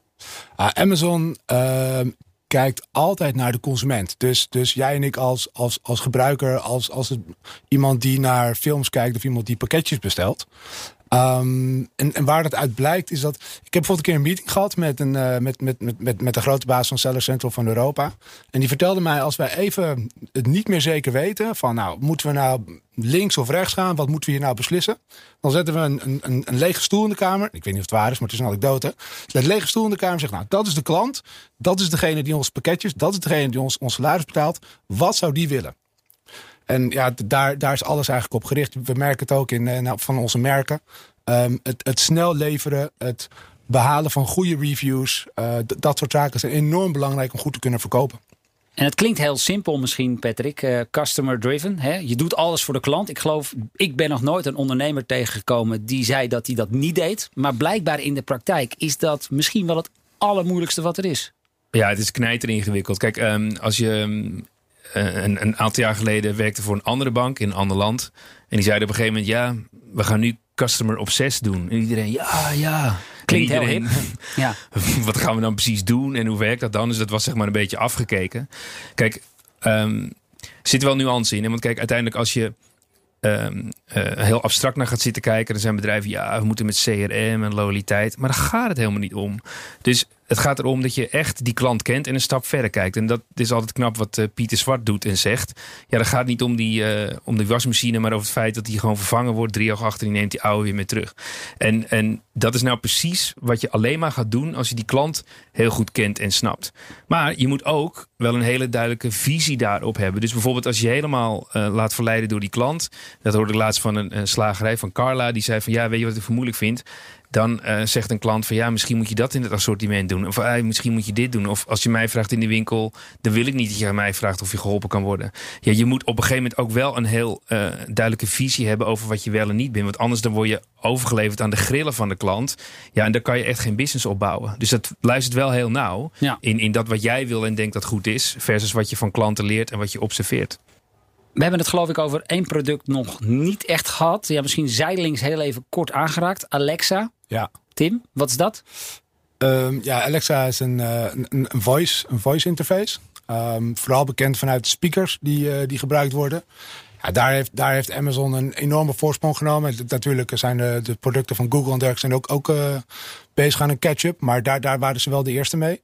Speaker 3: Ah, Amazon ehm, kijkt altijd naar de consument. Dus, dus jij en ik als, als, als gebruiker, als, als iemand die naar films kijkt of iemand die pakketjes bestelt. Ehm, en, waar dat uit blijkt is dat. Ik heb bijvoorbeeld een keer een meeting gehad met, een, eh, met, met, met, met, met de grote baas van Seller Central van Europa. En die vertelde mij: als wij even het niet meer zeker weten. van nou, moeten we nou links of rechts gaan? Wat moeten we hier nou beslissen? Dan zetten we een, een, een, lege stoel in de kamer. Ik weet niet of het waar is, maar het is een anekdote. Een lege stoel in de kamer zegt: Nou, dat is de klant. Dat is degene die ons pakketjes. Dat is degene die ons, ons salaris betaalt. Wat zou die willen? En ja, daar, daar is alles eigenlijk op gericht. We merken het ook in, eh, nou, van onze merken. Ehm, het, het snel leveren, het behalen van goede reviews. eh, d- dat soort zaken zijn enorm belangrijk om goed te kunnen verkopen.
Speaker 1: En het klinkt heel simpel misschien, Patrick. eh, customer driven. Hè? Je doet alles voor de klant. Ik geloof, ik ben nog nooit een ondernemer tegengekomen die zei dat hij dat niet deed. Maar blijkbaar in de praktijk is dat misschien wel het allermoeilijkste wat er is.
Speaker 2: Ja, het is knijter ingewikkeld. Kijk, ehm, als je ehm, eh, een, een aantal jaar geleden werkte voor een andere bank in een ander land. En die zeiden op een gegeven moment, ja, we gaan nu customer obsessed doen. En iedereen, ja, ja.
Speaker 1: Klinkt heel
Speaker 2: iedereen,
Speaker 1: Ja.
Speaker 2: wat gaan we dan precies doen en hoe werkt dat dan? Dus dat was zeg maar een beetje afgekeken. Kijk, er zit wel nuance in. Hè? Want kijk, uiteindelijk als je... ehm, eh, heel abstract naar gaat zitten kijken. Er zijn bedrijven, ja, we moeten met CRM en loyaliteit. Maar daar gaat het helemaal niet om. Dus het gaat erom dat je echt die klant kent en een stap verder kijkt. En dat is altijd knap wat uh, Pieter Zwart doet en zegt. Ja, dat gaat niet om die, uh, om die wasmachine, maar over het feit dat die gewoon vervangen wordt. Drie jaar achter, die neemt die oude weer mee terug. En, en dat is nou precies wat je alleen maar gaat doen als je die klant heel goed kent en snapt. Maar je moet ook wel een hele duidelijke visie daarop hebben. Dus bijvoorbeeld als je helemaal uh, laat verleiden door die klant. Dat hoorde ik laatst van een, een slagerij van Carla. Die zei van ja, weet je wat ik vermoedelijk vind? Dan uh, zegt een klant van ja, misschien moet je dat in het assortiment doen. Of uh, misschien moet je dit doen. Of als je mij vraagt in de winkel, dan wil ik niet dat je aan mij vraagt of je geholpen kan worden. Ja, je moet op een gegeven moment ook wel een heel uh, duidelijke visie hebben over wat je wel en niet bent. Want anders dan word je overgeleverd aan de grillen van de klant. Ja, en dan kan je echt geen business opbouwen. Dus dat luistert wel heel nauw ja. in, in dat wat jij wil en denkt dat goed is, versus wat je van klanten leert en wat je observeert.
Speaker 1: We hebben het geloof ik over één product nog niet echt gehad. Ja, misschien zijdelings heel even kort aangeraakt. Alexa.
Speaker 3: Ja.
Speaker 1: Tim, wat is dat?
Speaker 3: Um, ja, Alexa is een, uh, een, een, voice, een voice interface. Um, vooral bekend vanuit de speakers die, uh, die gebruikt worden. Ja, daar, heeft, daar heeft Amazon een enorme voorsprong genomen. Natuurlijk zijn de, de producten van Google en dergelijke zijn ook, ook uh, bezig aan een catch-up. Maar daar, daar waren ze wel de eerste mee.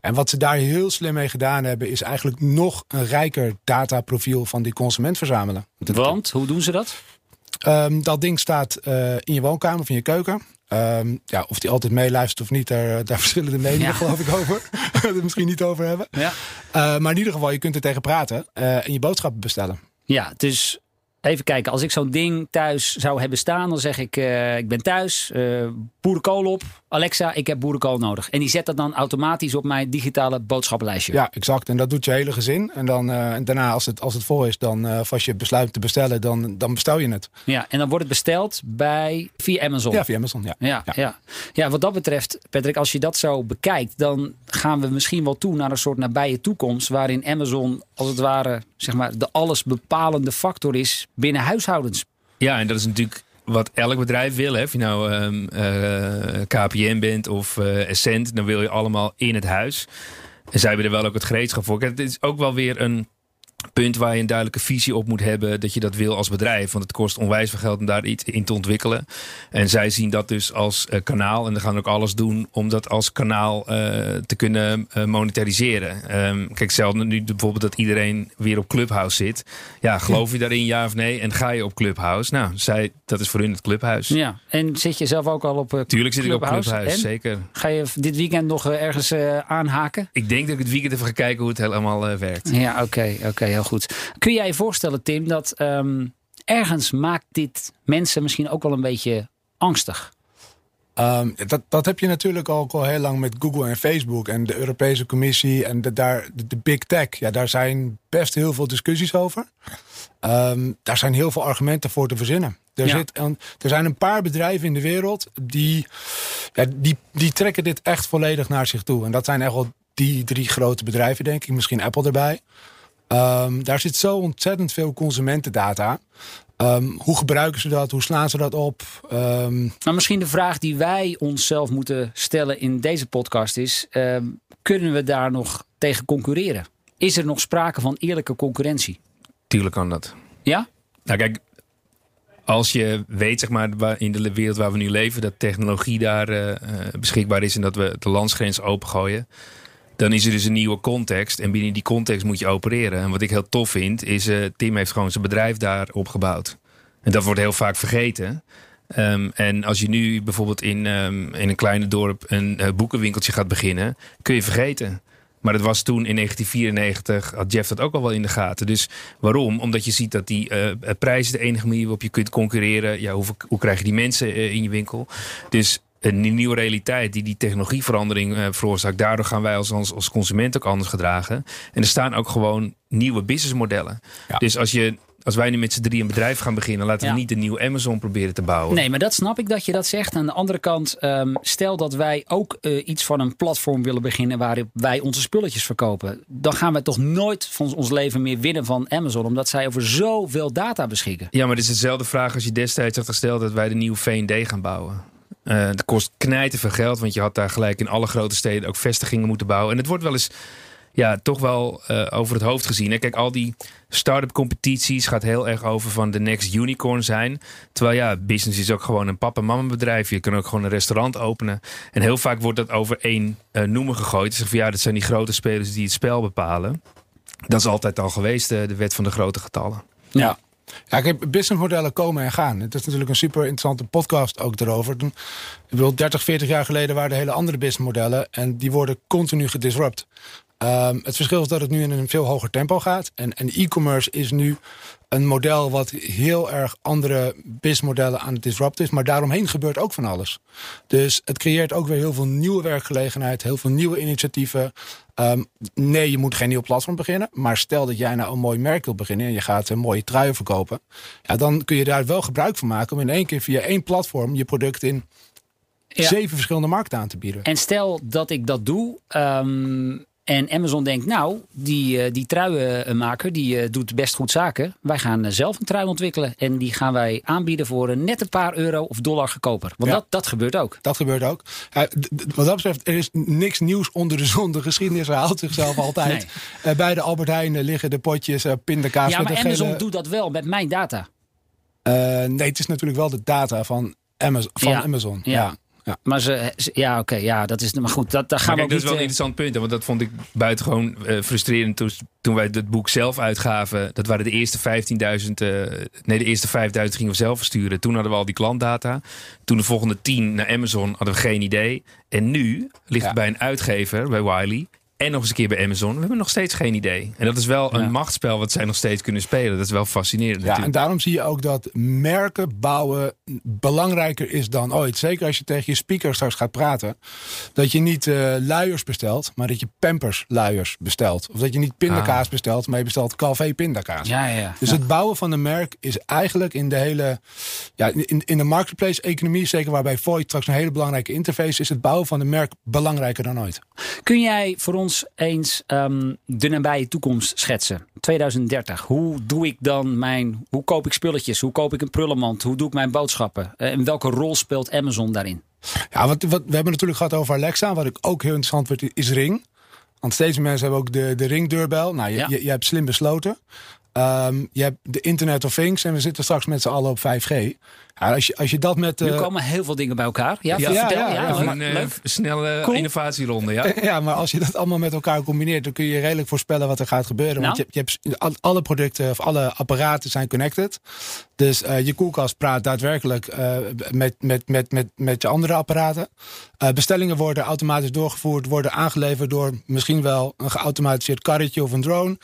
Speaker 3: En wat ze daar heel slim mee gedaan hebben, is eigenlijk nog een rijker dataprofiel van die consument verzamelen.
Speaker 1: Want, hoe doen ze dat?
Speaker 3: Um, dat ding staat uh, in je woonkamer of in je keuken. Um, ja, of die altijd meeluistert of niet, daar, daar verschillende meningen ja. geloof ik over. we het misschien niet over hebben.
Speaker 1: Ja.
Speaker 3: Uh, maar in ieder geval, je kunt er tegen praten uh, en je boodschappen bestellen.
Speaker 1: Ja, dus even kijken. Als ik zo'n ding thuis zou hebben staan, dan zeg ik: uh, Ik ben thuis, boerenkool op. Alexa, ik heb boerenkool nodig. En die zet dat dan automatisch op mijn digitale boodschappenlijstje.
Speaker 3: Ja, exact. En dat doet je hele gezin. En, dan, uh, en daarna, als het, als het vol is, dan als je besluit te bestellen, dan, dan bestel je het.
Speaker 1: Ja, en dan wordt het besteld bij, via Amazon.
Speaker 3: Ja, via Amazon. Ja.
Speaker 1: Ja, ja. ja. ja wat dat betreft, Patrick, als je dat zo bekijkt, dan gaan we misschien wel toe naar een soort nabije toekomst. Waarin Amazon, als het ware, zeg maar, de alles bepalende factor is binnen huishoudens.
Speaker 2: Ja, en dat is natuurlijk wat elk bedrijf wil. Hè. Je nou um, uh, KPN bent of uh, Essent, dan wil je allemaal in het huis. En zij hebben er wel ook het gereedschap voor. Het is ook wel weer een punt waar je een duidelijke visie op moet hebben dat je dat wil als bedrijf. Want het kost onwijs veel geld om daar iets in te ontwikkelen. En zij zien dat dus als uh, kanaal. En dan gaan ook alles doen om dat als kanaal uh, te kunnen uh, monetariseren. Um, kijk, zelf nu bijvoorbeeld dat iedereen weer op Clubhouse zit. Ja, geloof je daarin ja of nee? En ga je op Clubhouse? Nou, zij, dat is voor hun het Clubhuis.
Speaker 1: Ja, en zit je zelf ook al op Clubhouse?
Speaker 2: Tuurlijk zit ik op Clubhouse,
Speaker 1: en?
Speaker 2: zeker.
Speaker 1: Ga je dit weekend nog ergens aanhaken?
Speaker 2: Ik denk dat ik het weekend even ga kijken hoe het helemaal werkt.
Speaker 1: Ja, oké, okay, oké. Okay, heel goed. Kun jij je voorstellen, Tim, dat um, ergens maakt dit mensen misschien ook wel een beetje angstig?
Speaker 3: Um, dat, dat heb je natuurlijk al, al heel lang met Google en Facebook en de Europese Commissie en de, daar, de, de Big Tech. Ja, daar zijn best heel veel discussies over. Um, daar zijn heel veel argumenten voor te verzinnen. Er,
Speaker 1: Ja.
Speaker 3: zit een, er zijn een paar bedrijven in de wereld die, ja, die, die trekken dit echt volledig naar zich toe. En dat zijn echt wel die drie grote bedrijven, denk ik. Misschien Apple erbij. Um, daar zit zo ontzettend veel consumentendata. Um, hoe gebruiken ze dat? Hoe slaan ze dat op? Um,
Speaker 1: Nou, misschien de vraag die wij onszelf moeten stellen in deze podcast is: ehm, kunnen we daar nog tegen concurreren? Is er nog sprake van eerlijke concurrentie?
Speaker 2: Tuurlijk kan dat.
Speaker 1: Ja?
Speaker 2: Nou, kijk, als je weet, zeg maar, in de wereld waar we nu leven, dat technologie daar eh, eh, beschikbaar is en dat we de landsgrens opengooien, dan is er dus een nieuwe context. En binnen die context moet je opereren. En wat ik heel tof vind, is eh, Tim heeft gewoon zijn bedrijf daar opgebouwd. En dat wordt heel vaak vergeten. Ehm, en als je nu bijvoorbeeld in, ehm, in een kleine dorp een eh, boekenwinkeltje gaat beginnen, kun je vergeten. Maar dat was toen in 1994, had Jeff dat ook al wel in de gaten. Dus waarom? Omdat je ziet dat die prijs is de enige manier waarop je kunt concurreren. Ja, hoe, hoe krijg je die mensen in je winkel? Dus een nieuwe realiteit die die technologieverandering eh, veroorzaakt. Daardoor gaan wij als, als, als consument ook anders gedragen. En er staan ook gewoon nieuwe businessmodellen.
Speaker 3: Ja.
Speaker 2: Dus als, je, als wij nu met z'n drie een bedrijf gaan beginnen... laten
Speaker 1: Ja.
Speaker 2: we niet een nieuw Amazon proberen te bouwen.
Speaker 1: Nee, maar dat snap ik dat je dat zegt. Aan de andere kant, ehm, stel dat wij ook eh, iets van een platform willen beginnen waarop wij onze spulletjes verkopen. Dan gaan we toch nooit van ons leven meer winnen van Amazon, omdat zij over zoveel data beschikken.
Speaker 2: Ja, maar het is dezelfde vraag als je destijds had gesteld... dat wij de nieuwe V&D gaan bouwen. Eh het kost knijten veel geld, want je had daar gelijk in alle grote steden ook vestigingen moeten bouwen. En het wordt wel eens ja, toch wel uh, over het hoofd gezien. Hè? Kijk, al die start-up competities gaat heel erg over van de next unicorn zijn. Terwijl ja, business is ook gewoon een papa mama bedrijf. Je kan ook gewoon een restaurant openen. En heel vaak wordt dat over één uh, noemer gegooid. Zeg van ja, dat zijn die grote spelers die het spel bepalen. Dat is altijd al geweest, de wet van de grote getallen.
Speaker 3: Ja. Ja, kijk, businessmodellen komen en gaan. Het is natuurlijk een super interessante podcast ook erover. Ik bedoel, 30, 40 jaar geleden waren er hele andere businessmodellen. En die worden continu gedisrupt. Um, het verschil is dat het nu in een veel hoger tempo gaat. En, en e-commerce is nu een model wat heel erg andere businessmodellen aan het disrupten is. Maar daaromheen gebeurt ook van alles. Dus het creëert ook weer heel veel nieuwe werkgelegenheid, heel veel nieuwe initiatieven. Um, nee, je moet geen nieuw platform beginnen. Maar stel dat jij nou een mooi merk wil beginnen en je gaat een mooie truien verkopen. Ja, dan kun je daar wel gebruik van maken om in één keer via één platform je product in zeven verschillende markten aan te bieden.
Speaker 1: En stel dat ik dat doe. Um en Amazon denkt, nou, die, eh, die truienmaker die eh, doet best goed zaken. Wij gaan eh, zelf een trui ontwikkelen. En die gaan wij aanbieden voor net een paar euro of dollar goedkoper. Want dat, dat gebeurt ook.
Speaker 3: Dat gebeurt ook. wat dat betreft, er is niks nieuws onder de zon. De geschiedenis herhaalt zichzelf altijd. bij de Albert Heijn liggen de potjes pindakaas.
Speaker 1: Ja, maar Amazon doet dat wel met mijn data.
Speaker 3: nee, het is natuurlijk wel de data van Amazon. Van Amazon. ja.
Speaker 1: Ja. Maar ze, ja, oké, ja, dat is. Maar goed, dat, daar gaan we Dat
Speaker 2: is wel een
Speaker 1: eh,
Speaker 2: interessant punt, want dat vond ik buitengewoon uh, frustrerend toen, toen wij het boek zelf uitgaven. Dat waren de eerste 15.000, uh, eh, nee, de eerste 5.000 gingen we zelf versturen. Toen hadden we al die klantdata. Toen de volgende 10 naar Amazon hadden we geen idee. En nu ligt het bij een uitgever, bij Wiley. En nog eens een keer bij Amazon. We hebben nog steeds geen idee. En dat is wel een machtsspel wat zij nog steeds kunnen spelen. Dat is wel fascinerend.
Speaker 3: Ja, en daarom zie je ook dat merken bouwen belangrijker is dan ooit. Zeker als je tegen je speaker straks gaat praten. Dat je niet uh, luiers bestelt, maar dat je pampers luiers bestelt. Of dat je niet pindakaas ah. bestelt, maar je bestelt Calvé pindakaas.
Speaker 1: Ja, ja,
Speaker 3: dus het bouwen van een merk is eigenlijk in de hele... Ja, in, in de marketplace-economie, zeker waarbij Void straks een hele belangrijke interface is... het bouwen van een merk belangrijker dan ooit.
Speaker 1: Kun jij voor ons eens um, de nabije toekomst schetsen? 2030. Hoe doe ik dan mijn. Hoe koop ik spulletjes? Hoe koop ik een prullenmand? Hoe doe ik mijn boodschappen? Eh, en welke rol speelt Amazon daarin?
Speaker 3: Ja, wat, wat, we hebben natuurlijk gehad over Alexa. Wat ik ook heel interessant vind, is Ring. Want steeds meer mensen hebben ook de, de ringdeurbel. Nou, je, je, je, hebt slim besloten. Um, je hebt de Internet of Things en we zitten straks met z'n allen op 5G. Ja, als, je, als je dat met.
Speaker 1: Uh... Nu komen heel veel dingen bij elkaar. Ja, ja,
Speaker 2: vertel, ja, ja, ja een uh, snelle innovatieronde. Ja.
Speaker 3: ja, maar als je dat allemaal met elkaar combineert, dan kun je redelijk voorspellen wat er gaat gebeuren. Want nou? je, je hebt alle producten of alle apparaten zijn connected. Dus uh, je koelkast praat daadwerkelijk met, met, met, met, met je andere apparaten. bestellingen worden automatisch doorgevoerd, worden aangeleverd door misschien wel een geautomatiseerd karretje of een drone.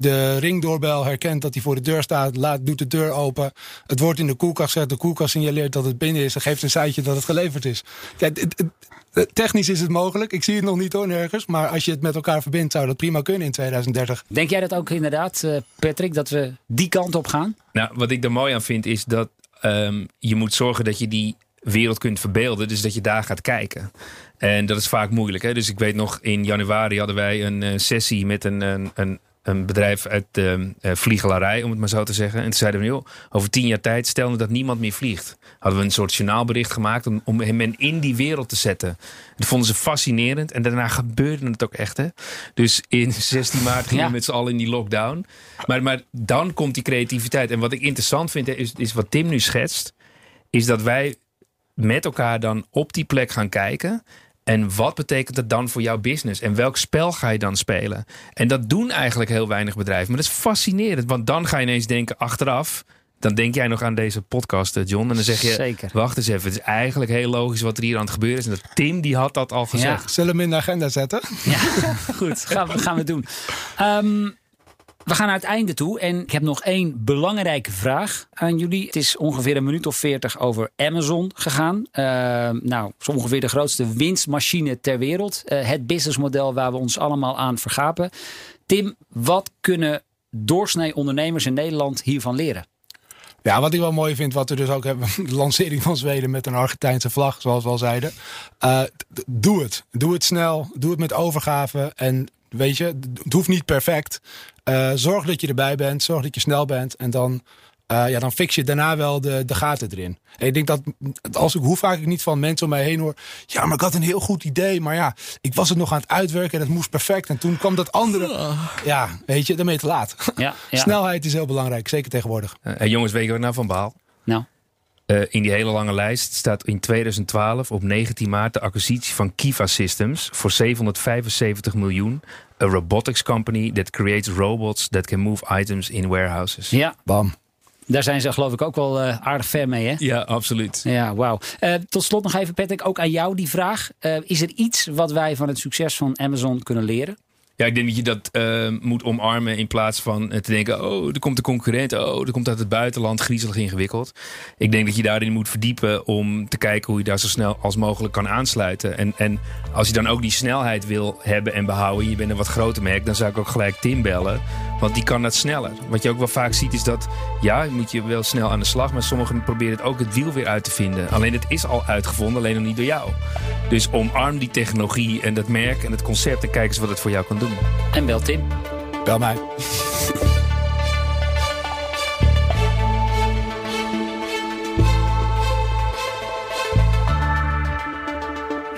Speaker 3: De ringdoorbel herkent dat hij voor de deur staat, laat, doet de deur open. Het wordt in de koelkast gezet, de koelkast signaleert dat het binnen is en geeft een seintje dat het geleverd is. Kijk, technisch is het mogelijk. Ik zie het nog niet hoor, nergens. Maar als je het met elkaar verbindt, zou dat prima kunnen in 2030.
Speaker 1: Denk jij dat ook inderdaad, eh, Patrick, dat we die kant op gaan?
Speaker 2: Nou, wat ik er mooi aan vind is dat um, je moet zorgen dat je die wereld kunt verbeelden. Dus dat je daar gaat kijken. En dat is vaak moeilijk. Hè? Dus ik weet nog, in januari hadden wij een uh, sessie met een, een, een een bedrijf uit de uh, vliegelarij, om het maar zo te zeggen. En toen zeiden we, joh, over tien jaar tijd, stel dat niemand meer vliegt. Hadden we een soort journaalbericht gemaakt om, om hem in die wereld te zetten. Dat vonden ze fascinerend. En daarna gebeurde het ook echt. Hè? Dus in 16 maart gingen we met z'n allen in die lockdown. Maar, maar dan komt die creativiteit. En wat ik interessant vind, is, is wat Tim nu schetst. Is dat wij met elkaar dan op die plek gaan kijken. En wat betekent dat dan voor jouw business? En welk spel ga je dan spelen? En dat doen eigenlijk heel weinig bedrijven. Maar dat is fascinerend, want dan ga je ineens denken achteraf. Dan denk jij nog aan deze podcast, eh, John. En dan zeg je,
Speaker 1: Zeker.
Speaker 2: wacht eens even. Het is eigenlijk heel logisch wat er hier aan het gebeuren is. En dat Tim, die had dat al gezegd.
Speaker 3: Ja. Zullen we hem in de agenda zetten?
Speaker 1: Ja, goed. Gaan we, gaan we doen. Um, we gaan naar het einde toe en ik heb nog één belangrijke vraag aan jullie. Het is ongeveer een minuut of veertig over Amazon gegaan. Uh, nou, zo ongeveer de grootste winstmachine ter wereld. Uh, het businessmodel waar we ons allemaal aan vergapen. Tim, wat kunnen doorsnee ondernemers in Nederland hiervan leren?
Speaker 3: Ja, wat ik wel mooi vind, wat we dus ook hebben, de lancering van Zweden met een Argentijnse vlag, zoals we al zeiden. Uh, doe het. Doe het snel. Doe het met overgave. En weet je, het hoeft niet perfect. Uh, zorg dat je erbij bent, zorg dat je snel bent en dan eh, ja, dan fix je daarna wel de, de gaten erin. En ik denk dat als ik, hoe vaak ik niet van mensen om mij heen hoor. Ja, maar ik had een heel goed idee. Maar ja, ik was het nog aan het uitwerken en het moest perfect. En toen kwam dat andere. Ja, weet je, dan ben je te laat.
Speaker 1: Ja, ja.
Speaker 3: Snelheid is heel belangrijk, zeker tegenwoordig.
Speaker 2: Eh, hey, jongens, weet je wat ik nou van baal? Eh, in die hele lange lijst staat in 2012 op 19 maart de acquisitie van Kiva Systems voor 775 miljoen. A robotics company that creates robots that can move items in warehouses.
Speaker 1: ja,
Speaker 3: Bam.
Speaker 1: daar zijn ze geloof ik ook wel eh, aardig ver mee, hè?
Speaker 2: Ja, absoluut.
Speaker 1: Ja, wauw. Eh, tot slot nog even, Patrick, ook aan jou die vraag. Eh, is er iets wat wij van het succes van Amazon kunnen leren?
Speaker 2: Ja, ik denk dat je dat eh, moet omarmen in plaats van eh, te denken: oh, er komt een concurrent, oh, er komt uit het buitenland, griezelig ingewikkeld. Ik denk dat je daarin moet verdiepen om te kijken hoe je daar zo snel als mogelijk kan aansluiten. En, en als je dan ook die snelheid wil hebben en behouden, je bent een wat groter merk, dan zou ik ook gelijk Tim bellen, want die kan dat sneller. Wat je ook wel vaak ziet is dat, ja, moet je wel snel aan de slag, maar sommigen proberen het ook het wiel weer uit te vinden. Alleen het is al uitgevonden, alleen nog niet door jou. Dus omarm die technologie en dat merk en het concept en kijk eens wat het voor jou kan doen.
Speaker 1: En bel Tim.
Speaker 3: Bel mij.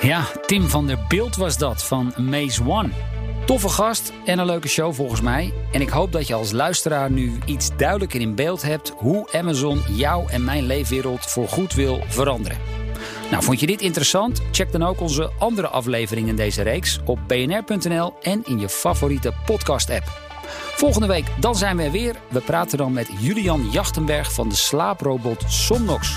Speaker 1: Ja, Tim van der Beeld was dat van Maze One. Toffe gast en een leuke show volgens mij. En ik hoop dat je als luisteraar nu iets duidelijker in beeld hebt hoe Amazon jou en mijn leefwereld voor goed wil veranderen. Nou, vond je dit interessant? Check dan ook onze andere afleveringen in deze reeks op bnr.nl en in je favoriete podcast-app. Volgende week dan zijn we er weer. We praten dan met Julian Jachtenberg van de slaaprobot Somnox.